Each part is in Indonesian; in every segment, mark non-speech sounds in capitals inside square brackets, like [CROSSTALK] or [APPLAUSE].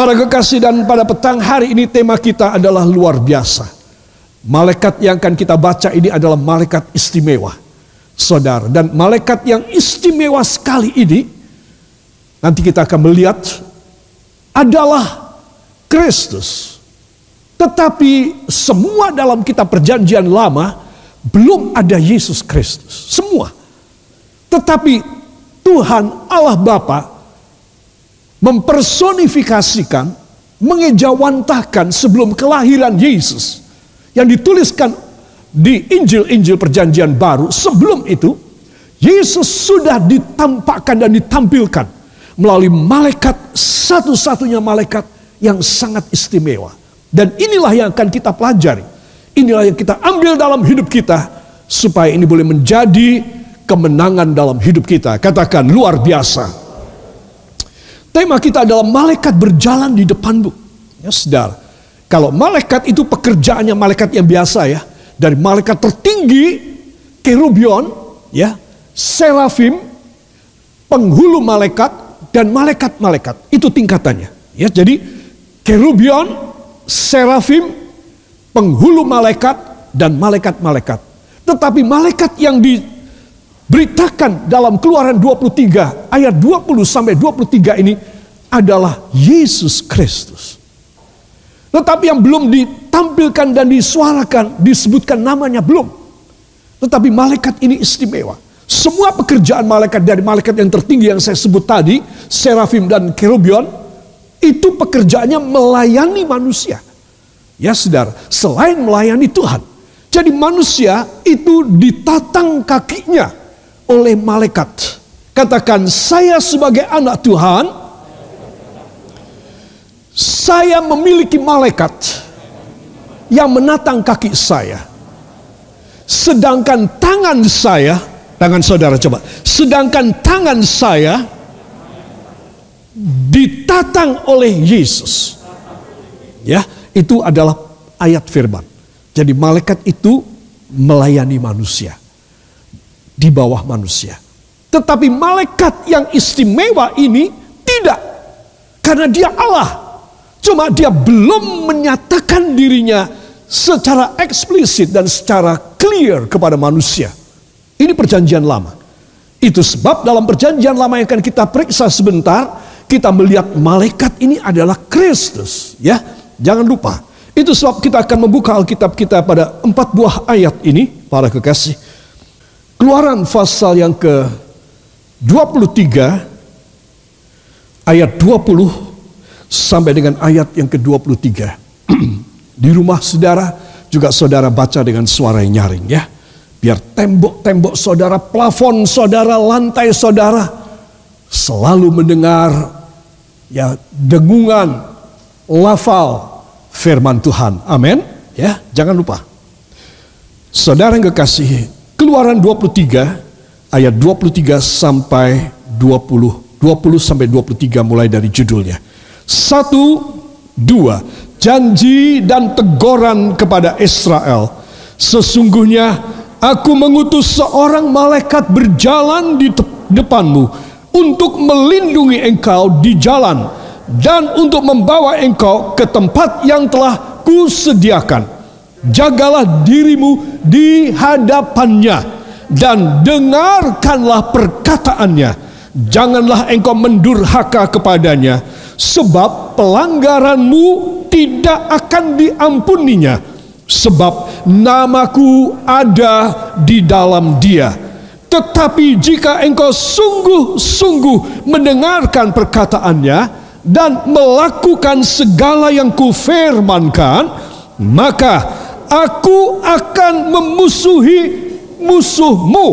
Para kekasih dan pada petang hari ini tema kita adalah luar biasa. Malaikat yang akan kita baca ini adalah malaikat istimewa. Saudara, dan malaikat yang istimewa sekali ini nanti kita akan melihat adalah Kristus. Tetapi semua dalam kitab perjanjian lama belum ada Yesus Kristus. Semua. Tetapi Tuhan Allah Bapa mempersonifikasikan, mengejawantahkan sebelum kelahiran Yesus yang dituliskan di Injil-Injil perjanjian baru. Sebelum itu, Yesus sudah ditampakkan dan ditampilkan melalui malaikat satu-satunya malaikat yang sangat istimewa. Dan inilah yang akan kita pelajari. Inilah yang kita ambil dalam hidup kita supaya ini boleh menjadi kemenangan dalam hidup kita. Katakan luar biasa. Tema kita adalah malaikat berjalan di depanmu. Ya saudara, kalau malaikat itu pekerjaannya malaikat yang biasa ya. Dari malaikat tertinggi, kerubion, ya, serafim, penghulu malaikat, dan malaikat-malaikat. Itu tingkatannya. Ya, jadi kerubion, serafim, penghulu malaikat, dan malaikat-malaikat. Tetapi malaikat yang diberitakan dalam keluaran 23 ayat 20 sampai 23 ini adalah Yesus Kristus. Tetapi yang belum ditampilkan dan disuarakan, disebutkan namanya belum. Tetapi malaikat ini istimewa. Semua pekerjaan malaikat dari malaikat yang tertinggi yang saya sebut tadi, Serafim dan Kerubion, itu pekerjaannya melayani manusia. Ya saudara, selain melayani Tuhan. Jadi manusia itu ditatang kakinya oleh malaikat. Katakan, saya sebagai anak Tuhan, saya memiliki malaikat yang menatang kaki saya. Sedangkan tangan saya Tangan saudara coba. Sedangkan tangan saya ditatang oleh Yesus. Ya, itu adalah ayat firman. Jadi malaikat itu melayani manusia di bawah manusia. Tetapi malaikat yang istimewa ini tidak. Karena dia Allah. Cuma dia belum menyatakan dirinya secara eksplisit dan secara clear kepada manusia. Ini perjanjian lama. Itu sebab dalam perjanjian lama yang akan kita periksa sebentar, kita melihat malaikat ini adalah Kristus. Ya, jangan lupa. Itu sebab kita akan membuka Alkitab kita pada empat buah ayat ini, para kekasih. Keluaran pasal yang ke 23 ayat 20 sampai dengan ayat yang ke-23. [CLEARS THROAT] Di rumah saudara juga saudara baca dengan suara yang nyaring ya. Biar tembok-tembok saudara, plafon saudara, lantai saudara selalu mendengar ya dengungan lafal firman Tuhan. Amin. Ya, jangan lupa. Saudara yang kekasih, Keluaran 23 ayat 23 sampai 20, 20 sampai 23 mulai dari judulnya. Satu, dua, janji dan teguran kepada Israel. Sesungguhnya Aku mengutus seorang malaikat berjalan di depanmu untuk melindungi engkau di jalan dan untuk membawa engkau ke tempat yang telah kusediakan. Jagalah dirimu di hadapannya dan dengarkanlah perkataannya. Janganlah engkau mendurhaka kepadanya sebab pelanggaranmu tidak akan diampuninya sebab namaku ada di dalam dia. Tetapi jika engkau sungguh-sungguh mendengarkan perkataannya dan melakukan segala yang kufirmankan, maka aku akan memusuhi musuhmu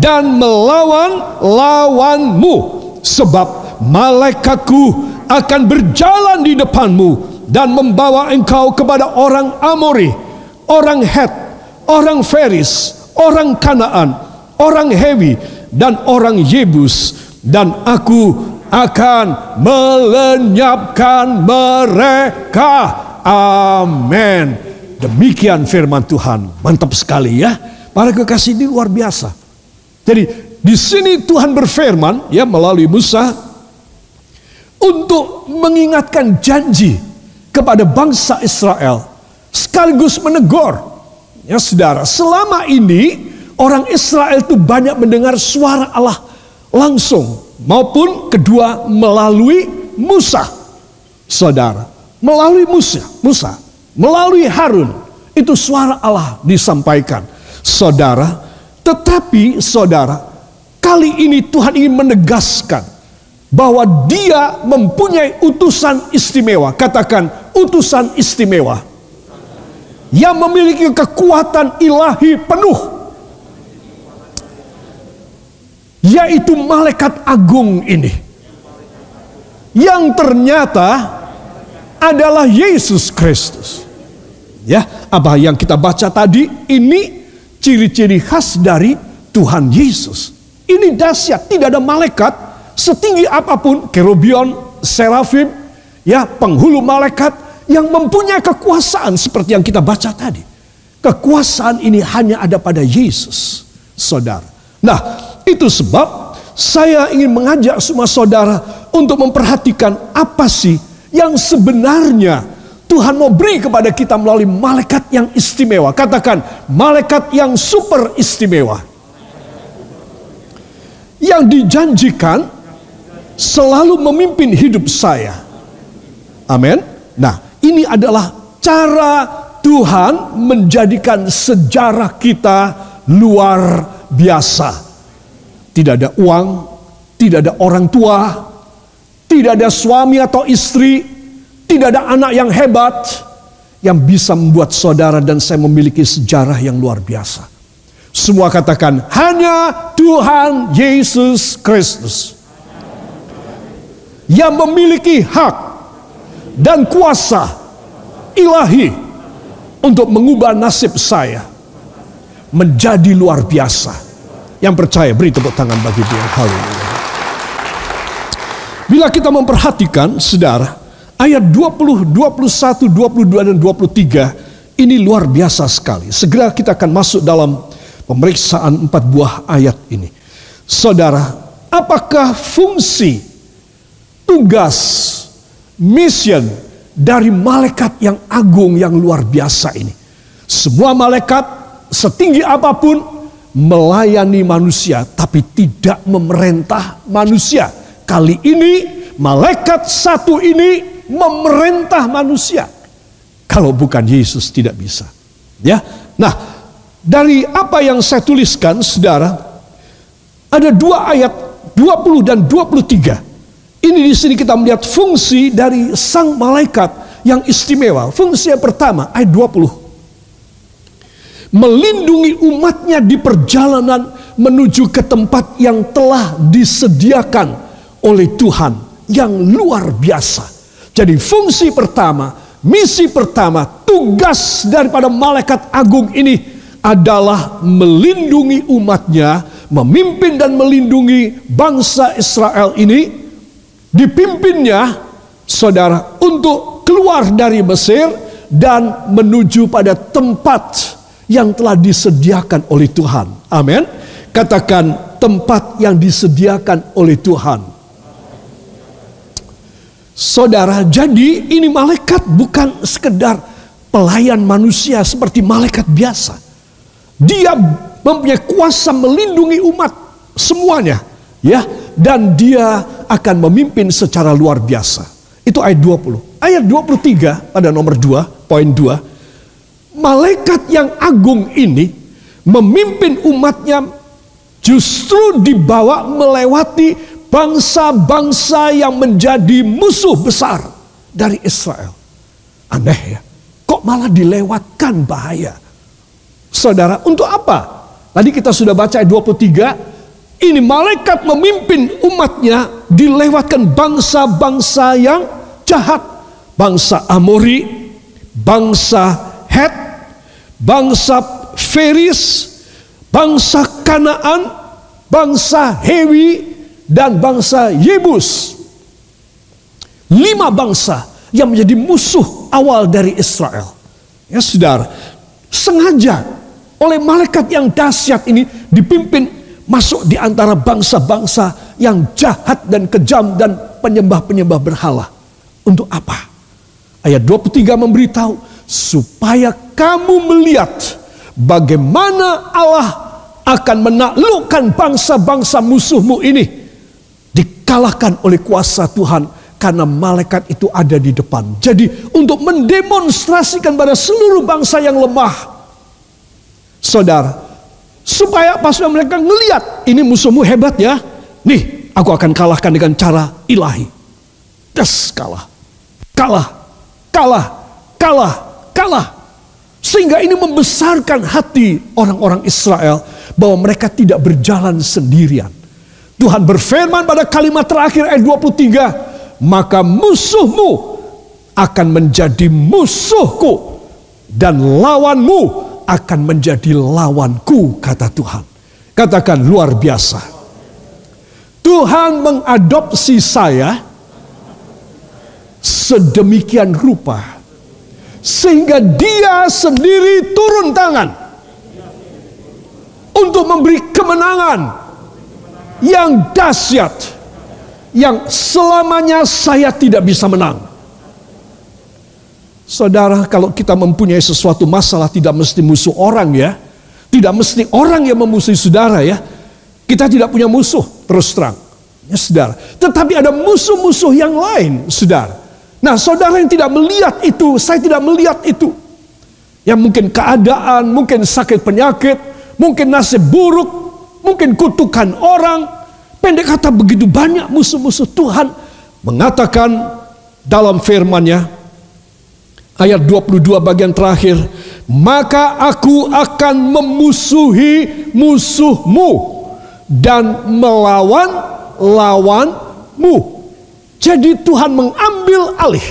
dan melawan lawanmu. Sebab malaikatku akan berjalan di depanmu dan membawa engkau kepada orang Amori orang Het, orang Feris, orang Kanaan, orang Hewi, dan orang Yebus. Dan aku akan melenyapkan mereka. Amin. Demikian firman Tuhan. Mantap sekali ya. Para kekasih ini luar biasa. Jadi di sini Tuhan berfirman ya melalui Musa untuk mengingatkan janji kepada bangsa Israel sekaligus menegur. Ya saudara selama ini orang Israel itu banyak mendengar suara Allah langsung maupun kedua melalui Musa. Saudara melalui Musa Musa melalui Harun itu suara Allah disampaikan. Saudara tetapi saudara kali ini Tuhan ingin menegaskan bahwa dia mempunyai utusan istimewa. Katakan utusan istimewa. Yang memiliki kekuatan ilahi penuh. Yaitu malaikat agung ini. Yang ternyata adalah Yesus Kristus. Ya apa yang kita baca tadi? Ini ciri-ciri khas dari Tuhan Yesus. Ini dahsyat. Tidak ada malaikat setinggi apa pun kerubion serafim ya penghulu malaikat yang mempunyai kekuasaan seperti yang kita baca tadi. Kekuasaan ini hanya ada pada Yesus, saudara. Nah, itu sebab saya ingin mengajak semua saudara untuk memperhatikan apa sih yang sebenarnya Tuhan mau beri kepada kita melalui malaikat yang istimewa. Katakan, malaikat yang super istimewa. Yang dijanjikan selalu memimpin hidup saya. Amin. Nah, ini adalah cara Tuhan menjadikan sejarah kita luar biasa. Tidak ada uang, tidak ada orang tua, tidak ada suami atau istri, tidak ada anak yang hebat yang bisa membuat saudara dan saya memiliki sejarah yang luar biasa. Semua katakan hanya Tuhan Yesus Kristus yang memiliki hak dan kuasa ilahi untuk mengubah nasib saya menjadi luar biasa. Yang percaya beri tepuk tangan bagi dia. Haleluya. Bila kita memperhatikan saudara, ayat 20, 21, 22 dan 23 ini luar biasa sekali. Segera kita akan masuk dalam pemeriksaan empat buah ayat ini. Saudara, apakah fungsi tugas mission dari malaikat yang agung yang luar biasa ini. Semua malaikat setinggi apa pun melayani manusia tapi tidak memerintah manusia. Kali ini malaikat satu ini memerintah manusia. Kalau bukan Yesus tidak bisa. Ya. Nah, dari apa yang saya tuliskan Saudara, ada dua ayat 20 dan 23 ini di sini kita melihat fungsi dari sang malaikat yang istimewa. Fungsi yang pertama ayat 20. Melindungi umatnya di perjalanan menuju ke tempat yang telah disediakan oleh Tuhan yang luar biasa. Jadi fungsi pertama, misi pertama, tugas daripada malaikat agung ini adalah melindungi umatnya, memimpin dan melindungi bangsa Israel ini dipimpinnya saudara untuk keluar dari Mesir dan menuju pada tempat yang telah disediakan oleh Tuhan. Amin. Katakan tempat yang disediakan oleh Tuhan. Saudara, jadi ini malaikat bukan sekedar pelayan manusia seperti malaikat biasa. Dia mempunyai kuasa melindungi umat semuanya, ya, dan dia akan memimpin secara luar biasa. Itu ayat 20. Ayat 23 pada nomor 2, poin 2. Malaikat yang agung ini memimpin umatnya justru dibawa melewati bangsa-bangsa yang menjadi musuh besar dari Israel. Aneh ya. Kok malah dilewatkan bahaya? Saudara, untuk apa? Tadi kita sudah baca ayat 23, ini malaikat memimpin umatnya dilewatkan bangsa-bangsa yang jahat. Bangsa Amori, bangsa Het, bangsa Feris, bangsa Kanaan, bangsa Hewi, dan bangsa Yebus. Lima bangsa yang menjadi musuh awal dari Israel. Ya saudara, sengaja oleh malaikat yang dahsyat ini dipimpin masuk di antara bangsa-bangsa yang jahat dan kejam dan penyembah-penyembah berhala. Untuk apa? Ayat 23 memberitahu supaya kamu melihat bagaimana Allah akan menaklukkan bangsa-bangsa musuhmu ini dikalahkan oleh kuasa Tuhan karena malaikat itu ada di depan. Jadi untuk mendemonstrasikan pada seluruh bangsa yang lemah saudara supaya pas mereka ngeliat ini musuhmu hebat ya. Nih aku akan kalahkan dengan cara ilahi. Des kalah. Kalah. Kalah. Kalah. Kalah. Sehingga ini membesarkan hati orang-orang Israel bahwa mereka tidak berjalan sendirian. Tuhan berfirman pada kalimat terakhir ayat 23, maka musuhmu akan menjadi musuhku dan lawanmu akan menjadi lawanku kata Tuhan. Katakan luar biasa. Tuhan mengadopsi saya sedemikian rupa sehingga dia sendiri turun tangan untuk memberi kemenangan yang dahsyat yang selamanya saya tidak bisa menang. Saudara, kalau kita mempunyai sesuatu masalah tidak mesti musuh orang ya. Tidak mesti orang yang memusuhi saudara ya. Kita tidak punya musuh, terus terang. Ya, saudara. Tetapi ada musuh-musuh yang lain, saudara. Nah saudara yang tidak melihat itu, saya tidak melihat itu. Yang mungkin keadaan, mungkin sakit penyakit, mungkin nasib buruk, mungkin kutukan orang. Pendek kata begitu banyak musuh-musuh Tuhan mengatakan dalam firman-Nya ayat 22 bagian terakhir, maka aku akan memusuhi musuhmu dan melawan lawanmu. Jadi Tuhan mengambil alih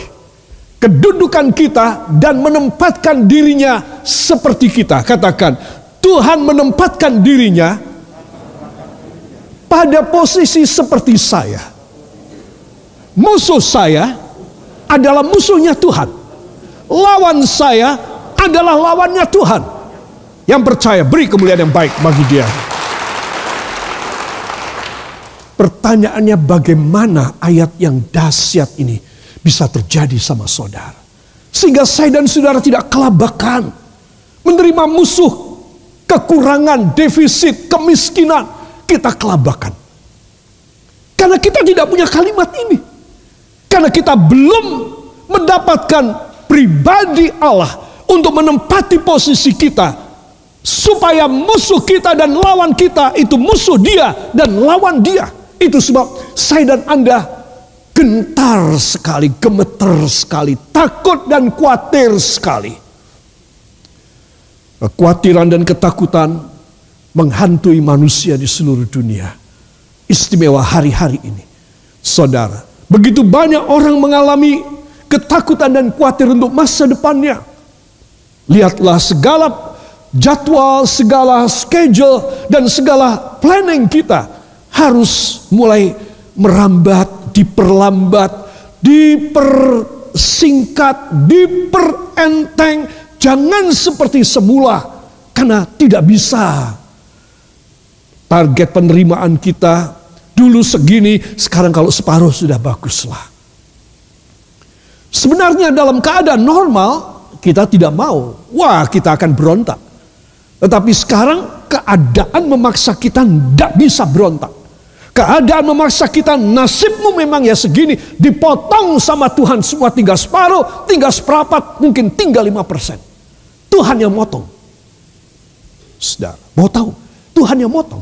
kedudukan kita dan menempatkan dirinya seperti kita. Katakan, Tuhan menempatkan dirinya pada posisi seperti saya. Musuh saya adalah musuhnya Tuhan. Lawan saya adalah lawannya Tuhan. Yang percaya beri kemuliaan yang baik bagi dia. Pertanyaannya bagaimana ayat yang dahsyat ini bisa terjadi sama saudara. Sehingga saya dan saudara tidak kelabakan. Menerima musuh, kekurangan, defisit, kemiskinan. Kita kelabakan. Karena kita tidak punya kalimat ini. Karena kita belum mendapatkan pribadi Allah untuk menempati posisi kita supaya musuh kita dan lawan kita itu musuh dia dan lawan dia. Itu sebab saya dan Anda gentar sekali, gemeter sekali, takut dan khawatir sekali. Kekhawatiran dan ketakutan menghantui manusia di seluruh dunia. Istimewa hari-hari ini. Saudara, begitu banyak orang mengalami ketakutan dan khawatir untuk masa depannya. Lihatlah segala jadwal, segala schedule, dan segala planning kita harus mulai merambat, diperlambat, dipersingkat, diperenteng. Jangan seperti semula karena tidak bisa. Target penerimaan kita dulu segini, sekarang kalau separuh sudah baguslah. Sebenarnya dalam keadaan normal kita tidak mau. Wah, kita akan berontak. Tetapi sekarang keadaan memaksa kita tidak bisa berontak. Keadaan memaksa kita nasibmu memang ya segini. Dipotong sama Tuhan semua tinggal separuh, tinggal seperapat, mungkin tinggal lima persen. Tuhan yang motong. Saudara, mau tahu? Tuhan yang motong.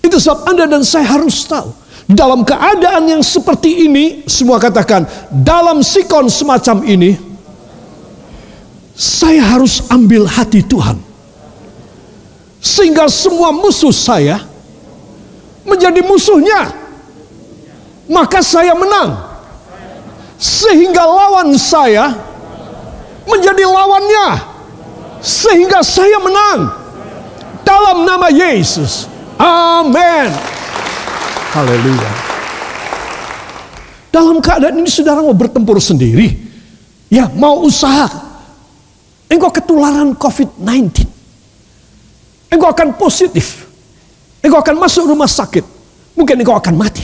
Itu sebab Anda dan saya harus tahu. Dalam keadaan yang seperti ini, semua katakan, dalam sikon semacam ini, saya harus ambil hati Tuhan. Sehingga semua musuh saya, menjadi musuhnya, maka saya menang. Sehingga lawan saya menjadi lawannya, sehingga saya menang dalam nama Yesus. Amin. Haleluya. Dalam keadaan ini saudara mau bertempur sendiri. Ya mau usaha. Engkau ketularan COVID-19. Engkau akan positif. Engkau akan masuk rumah sakit. Mungkin engkau akan mati.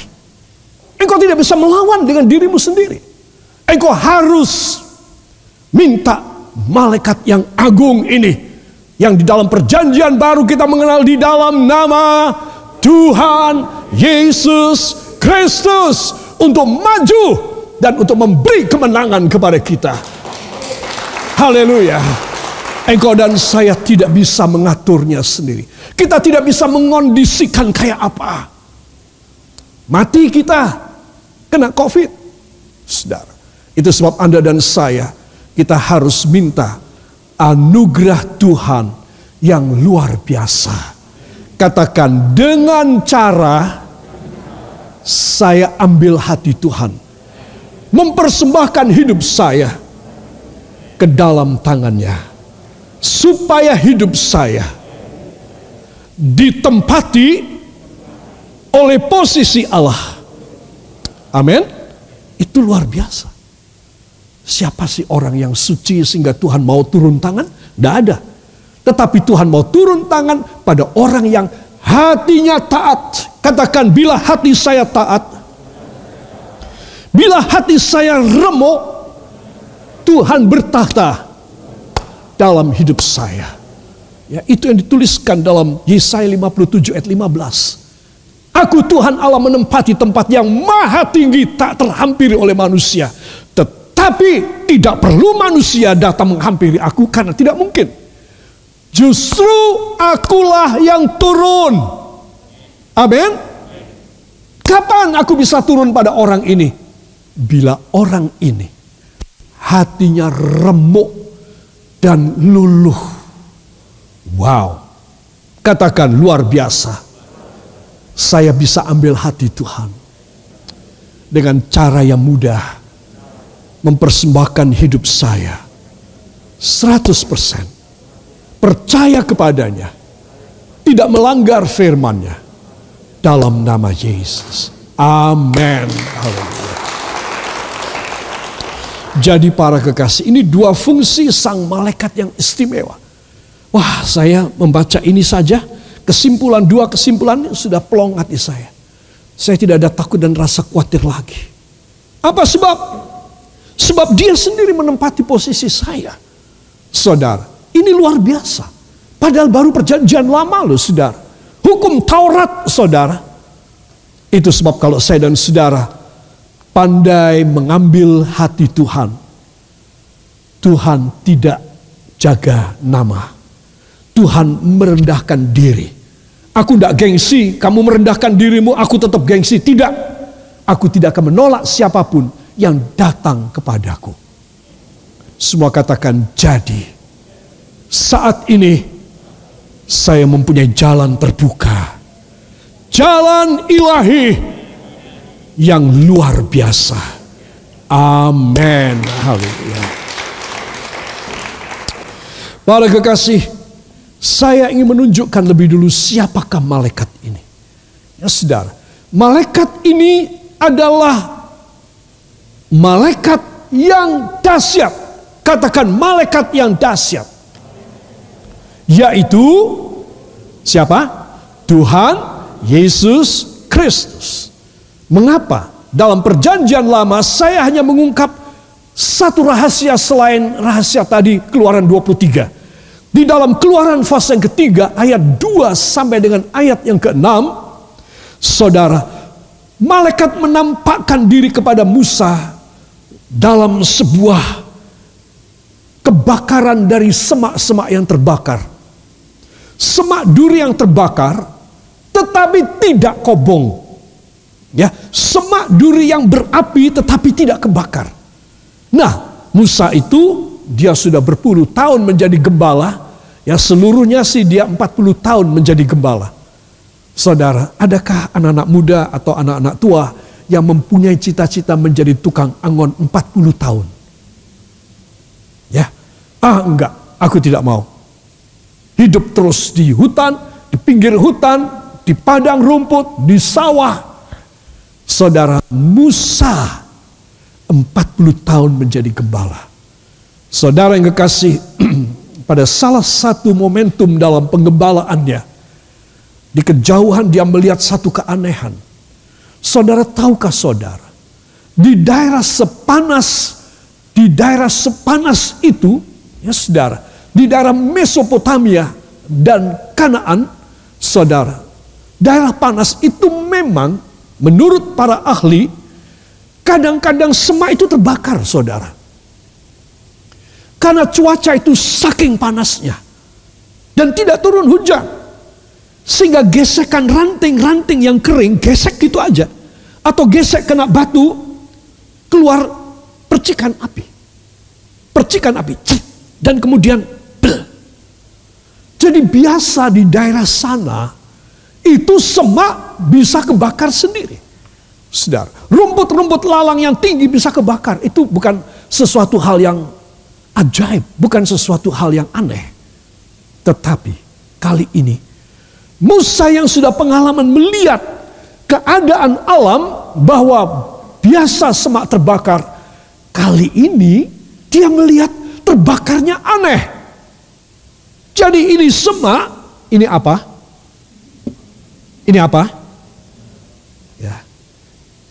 Engkau tidak bisa melawan dengan dirimu sendiri. Engkau harus minta malaikat yang agung ini. Yang di dalam perjanjian baru kita mengenal di dalam nama Tuhan Yesus Kristus. Untuk maju dan untuk memberi kemenangan kepada kita. Haleluya. Engkau dan saya tidak bisa mengaturnya sendiri. Kita tidak bisa mengondisikan kayak apa. Mati kita kena COVID. Saudara, itu sebab Anda dan saya kita harus minta anugerah Tuhan yang luar biasa. Katakan dengan cara saya ambil hati Tuhan. Mempersembahkan hidup saya ke dalam tangannya. Supaya hidup saya ditempati oleh posisi Allah Amin. Itu luar biasa. Siapa sih orang yang suci sehingga Tuhan mau turun tangan? Tidak ada. Tetapi Tuhan mau turun tangan pada orang yang hatinya taat. Katakan bila hati saya taat. Bila hati saya remuk. Tuhan bertahta dalam hidup saya. Ya, itu yang dituliskan dalam Yesaya 57 ayat 15. Aku Tuhan Allah menempati tempat yang maha tinggi tak terhampiri oleh manusia. Tetapi tidak perlu manusia datang menghampiri aku karena tidak mungkin. Justru akulah yang turun. Amin. Kapan aku bisa turun pada orang ini? Bila orang ini hatinya remuk dan luluh. Wow. Katakan luar biasa saya bisa ambil hati Tuhan dengan cara yang mudah mempersembahkan hidup saya 100% percaya kepadanya tidak melanggar firman-Nya dalam nama Yesus. Amin. Jadi para kekasih, ini dua fungsi sang malaikat yang istimewa. Wah, saya membaca ini saja Kesimpulan dua kesimpulan sudah pelong hati saya. Saya tidak ada takut dan rasa khawatir lagi. Apa sebab? Sebab dia sendiri menempati posisi saya. Saudara, ini luar biasa. Padahal baru perjanjian lama loh saudara. Hukum Taurat saudara. Itu sebab kalau saya dan saudara pandai mengambil hati Tuhan. Tuhan tidak jaga nama. Tuhan merendahkan diri. Aku tidak gengsi, kamu merendahkan dirimu, aku tetap gengsi. Tidak, aku tidak akan menolak siapa pun yang datang kepadaku. Semua katakan jadi. Saat ini saya mempunyai jalan terbuka. Jalan ilahi yang luar biasa. Amin. Haleluya. Para kekasih, saya ingin menunjukkan lebih dulu siapakah malaikat ini. Ya saudara, malaikat ini adalah malaikat yang dahsyat. Katakan malaikat yang dahsyat. Yaitu siapa? Tuhan Yesus Kristus. Mengapa? Dalam perjanjian lama saya hanya mengungkap satu rahasia selain rahasia tadi keluaran 23. Di dalam keluaran fase yang ketiga ayat 2 sampai dengan ayat yang ke-6. Saudara, malaikat menampakkan diri kepada Musa dalam sebuah kebakaran dari semak-semak yang terbakar. Semak duri yang terbakar tetapi tidak kobong. Ya, semak duri yang berapi tetapi tidak kebakar. Nah, Musa itu dia sudah berpuluh tahun menjadi gembala Ya seluruhnya sih dia 40 tahun menjadi gembala. Saudara, adakah anak-anak muda atau anak-anak tua yang mempunyai cita-cita menjadi tukang angon 40 tahun? Ya, ah enggak, aku tidak mau. Hidup terus di hutan, di pinggir hutan, di padang rumput, di sawah. Saudara Musa 40 tahun menjadi gembala. Saudara yang kekasih, [CLEARS THROAT] pada salah satu momentum dalam penggembalaannya. Di kejauhan dia melihat satu keanehan. Saudara tahukah saudara, di daerah sepanas, di daerah sepanas itu, ya saudara, di daerah Mesopotamia dan Kanaan, saudara, daerah panas itu memang menurut para ahli, kadang-kadang semak itu terbakar saudara. Karena cuaca itu saking panasnya. Dan tidak turun hujan. Sehingga gesekan ranting-ranting yang kering, gesek gitu aja. Atau gesek kena batu, keluar percikan api. Percikan api. Dan kemudian. Jadi biasa di daerah sana, itu semak bisa kebakar sendiri. Sedar, rumput-rumput lalang yang tinggi bisa kebakar. Itu bukan sesuatu hal yang ajaib, bukan sesuatu hal yang aneh. Tetapi kali ini Musa yang sudah pengalaman melihat keadaan alam bahwa biasa semak terbakar, kali ini dia melihat terbakarnya aneh. Jadi ini semak, ini apa? Ini apa? Ya.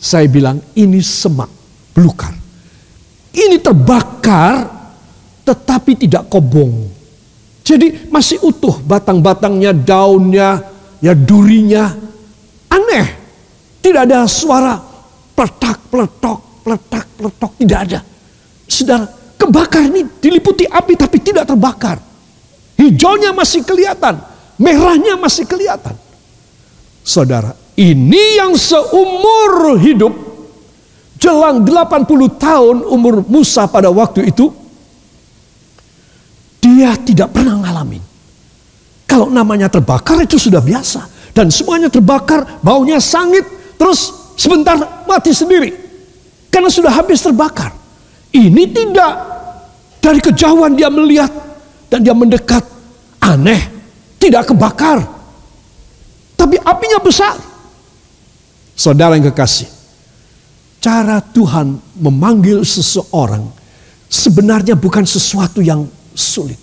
Saya bilang ini semak belukar. Ini terbakar tetapi tidak kobong. Jadi masih utuh batang-batangnya, daunnya, ya durinya. Aneh. Tidak ada suara peletak, peletok, peletak, peletok. Tidak ada. Saudara, kebakar ini diliputi api tapi tidak terbakar. Hijaunya masih kelihatan. Merahnya masih kelihatan. Saudara, ini yang seumur hidup jelang 80 tahun umur Musa pada waktu itu dia tidak pernah ngalamin. Kalau namanya terbakar itu sudah biasa. Dan semuanya terbakar, baunya sangit, terus sebentar mati sendiri. Karena sudah habis terbakar. Ini tidak. Dari kejauhan dia melihat dan dia mendekat. Aneh, tidak kebakar. Tapi apinya besar. Saudara yang kekasih, cara Tuhan memanggil seseorang sebenarnya bukan sesuatu yang sulit.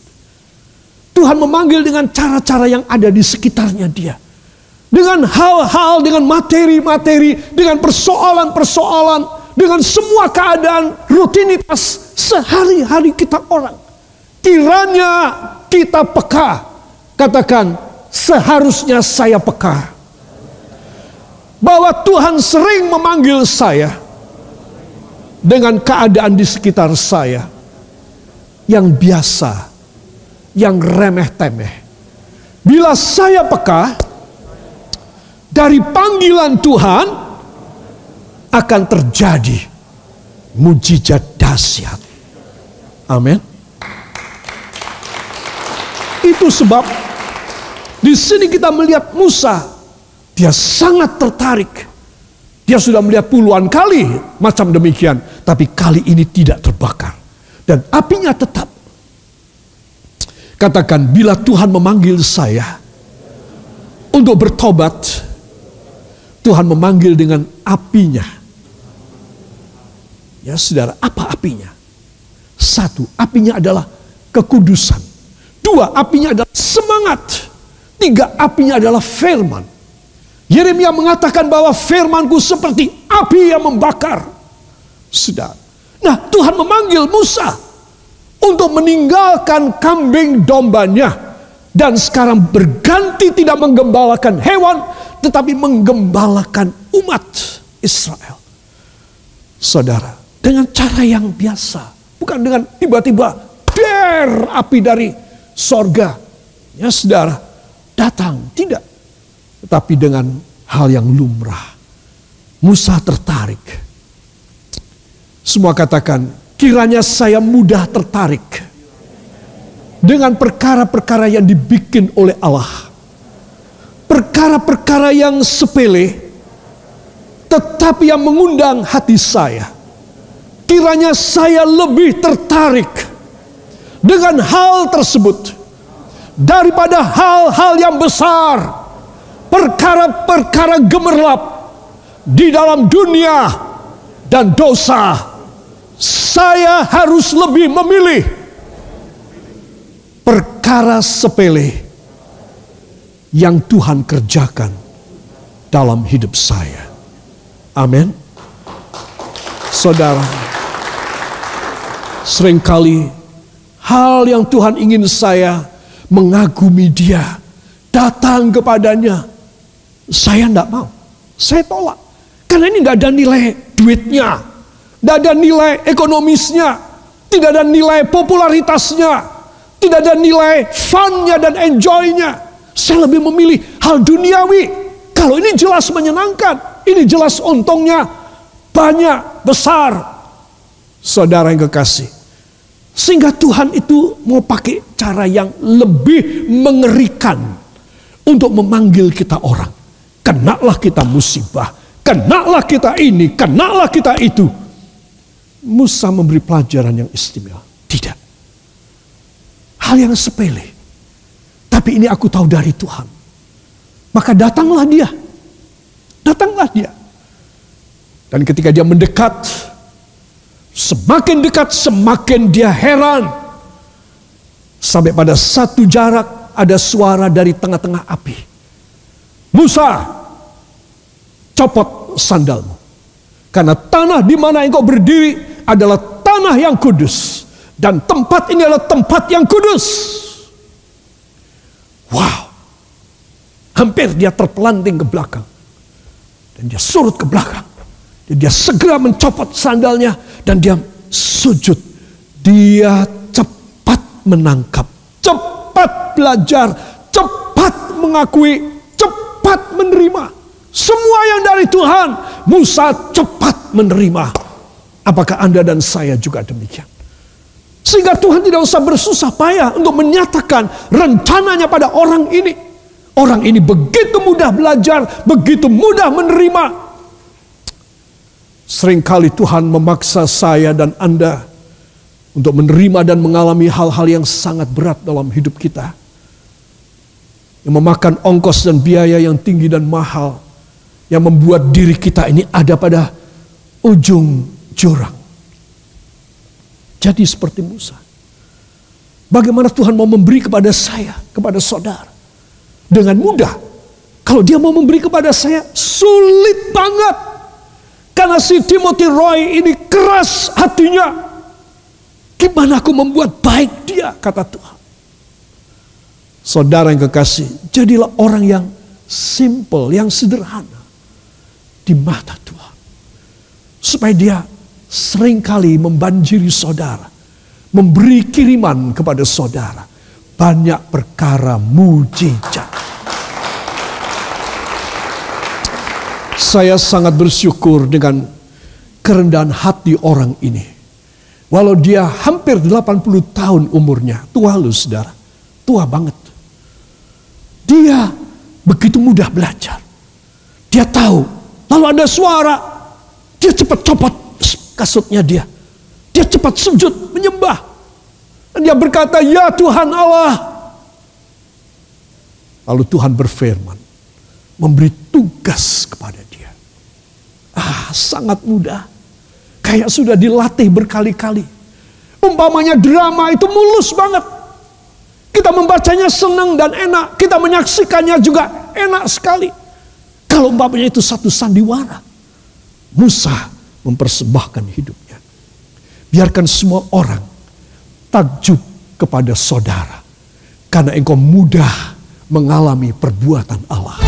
Tuhan memanggil dengan cara-cara yang ada di sekitarnya dia. Dengan hal-hal, dengan materi-materi, dengan persoalan-persoalan, dengan semua keadaan rutinitas sehari-hari kita orang. Kiranya kita peka. Katakan, seharusnya saya peka. Bahwa Tuhan sering memanggil saya dengan keadaan di sekitar saya yang biasa, yang remeh-temeh. Bila saya peka dari panggilan Tuhan akan terjadi mujizat dahsyat. Amin. Itu sebab di sini kita melihat Musa, dia sangat tertarik. Dia sudah melihat puluhan kali macam demikian, tapi kali ini tidak terbakar dan apinya tetap. Katakan, bila Tuhan memanggil saya untuk bertobat, Tuhan memanggil dengan apinya. Ya saudara, apa apinya? Satu, apinya adalah kekudusan. Dua, apinya adalah semangat. Tiga, apinya adalah firman. Yeremia mengatakan bahwa firmanku seperti api yang membakar. Sudah. Nah Tuhan memanggil Musa untuk meninggalkan kambing dombanya. Dan sekarang berganti tidak menggembalakan hewan, tetapi menggembalakan umat Israel. Saudara, dengan cara yang biasa. Bukan dengan tiba-tiba der api dari sorga. Ya saudara, datang. Tidak. Tetapi dengan hal yang lumrah. Musa tertarik. Semua katakan, Kiranya saya mudah tertarik dengan perkara-perkara yang dibikin oleh Allah. Perkara-perkara yang sepele, tetapi yang mengundang hati saya. Kiranya saya lebih tertarik dengan hal tersebut daripada hal-hal yang besar, perkara-perkara gemerlap di dalam dunia dan dosa saya harus lebih memilih perkara sepele yang Tuhan kerjakan dalam hidup saya. Amin. Saudara, sering kali hal yang Tuhan ingin saya mengagumi dia, datang kepadanya, saya tidak mau. Saya tolak. Karena ini tidak ada nilai duitnya, tidak ada nilai ekonomisnya, tidak ada nilai popularitasnya, tidak ada nilai funnya dan enjoynya. Saya lebih memilih hal duniawi. Kalau ini jelas menyenangkan, ini jelas untungnya banyak, besar. Saudara yang kekasih. Sehingga Tuhan itu mau pakai cara yang lebih mengerikan untuk memanggil kita orang. Kenalah kita musibah, kenalah kita ini, kenalah kita itu. Musa memberi pelajaran yang istimewa. Tidak. Hal yang sepele. Tapi ini aku tahu dari Tuhan. Maka datanglah dia. Datanglah dia. Dan ketika dia mendekat, semakin dekat semakin dia heran. Sampai pada satu jarak ada suara dari tengah-tengah api. Musa, copot sandalmu. Karena tanah di mana engkau berdiri adalah tanah yang kudus. Dan tempat ini adalah tempat yang kudus. Wow. Hampir dia terpelanting ke belakang. Dan dia surut ke belakang. Dia segera mencopot sandalnya. Dan dia sujud. Dia cepat menangkap. Cepat belajar. Cepat mengakui cepat menerima. Semua yang dari Tuhan, Musa cepat menerima. Apakah Anda dan saya juga demikian? Sehingga Tuhan tidak usah bersusah payah untuk menyatakan rencananya pada orang ini. Orang ini begitu mudah belajar, begitu mudah menerima. Seringkali Tuhan memaksa saya dan Anda untuk menerima dan mengalami hal-hal yang sangat berat dalam hidup kita yang memakan ongkos dan biaya yang tinggi dan mahal yang membuat diri kita ini ada pada ujung jurang. Jadi seperti Musa. Bagaimana Tuhan mau memberi kepada saya, kepada saudara. Dengan mudah. Kalau dia mau memberi kepada saya, sulit banget. Karena si Timothy Roy ini keras hatinya. Gimana aku membuat baik dia, kata Tuhan. Saudara yang kekasih, jadilah orang yang simple, yang sederhana di mata Tuhan. Supaya dia sering kali membanjiri saudara, memberi kiriman kepada saudara. Banyak perkara mujizat. Saya sangat bersyukur dengan kerendahan hati orang ini. Walau dia hampir 80 tahun umurnya, tua lu saudara, tua banget. Dia begitu mudah belajar. Dia tahu, lalu ada suara, dia cepat copot kasutnya dia. Dia cepat sujud menyembah. Dan dia berkata, "Ya Tuhan Allah." Lalu Tuhan berfirman, memberi tugas kepada sangat mudah. Kayak sudah dilatih berkali-kali. Umpamanya drama itu mulus banget. Kita membacanya senang dan enak. Kita menyaksikannya juga enak sekali. Kalau umpamanya itu satu sandiwara. Musa mempersembahkan hidupnya. Biarkan semua orang takjub kepada saudara. Karena engkau mudah mengalami perbuatan Allah.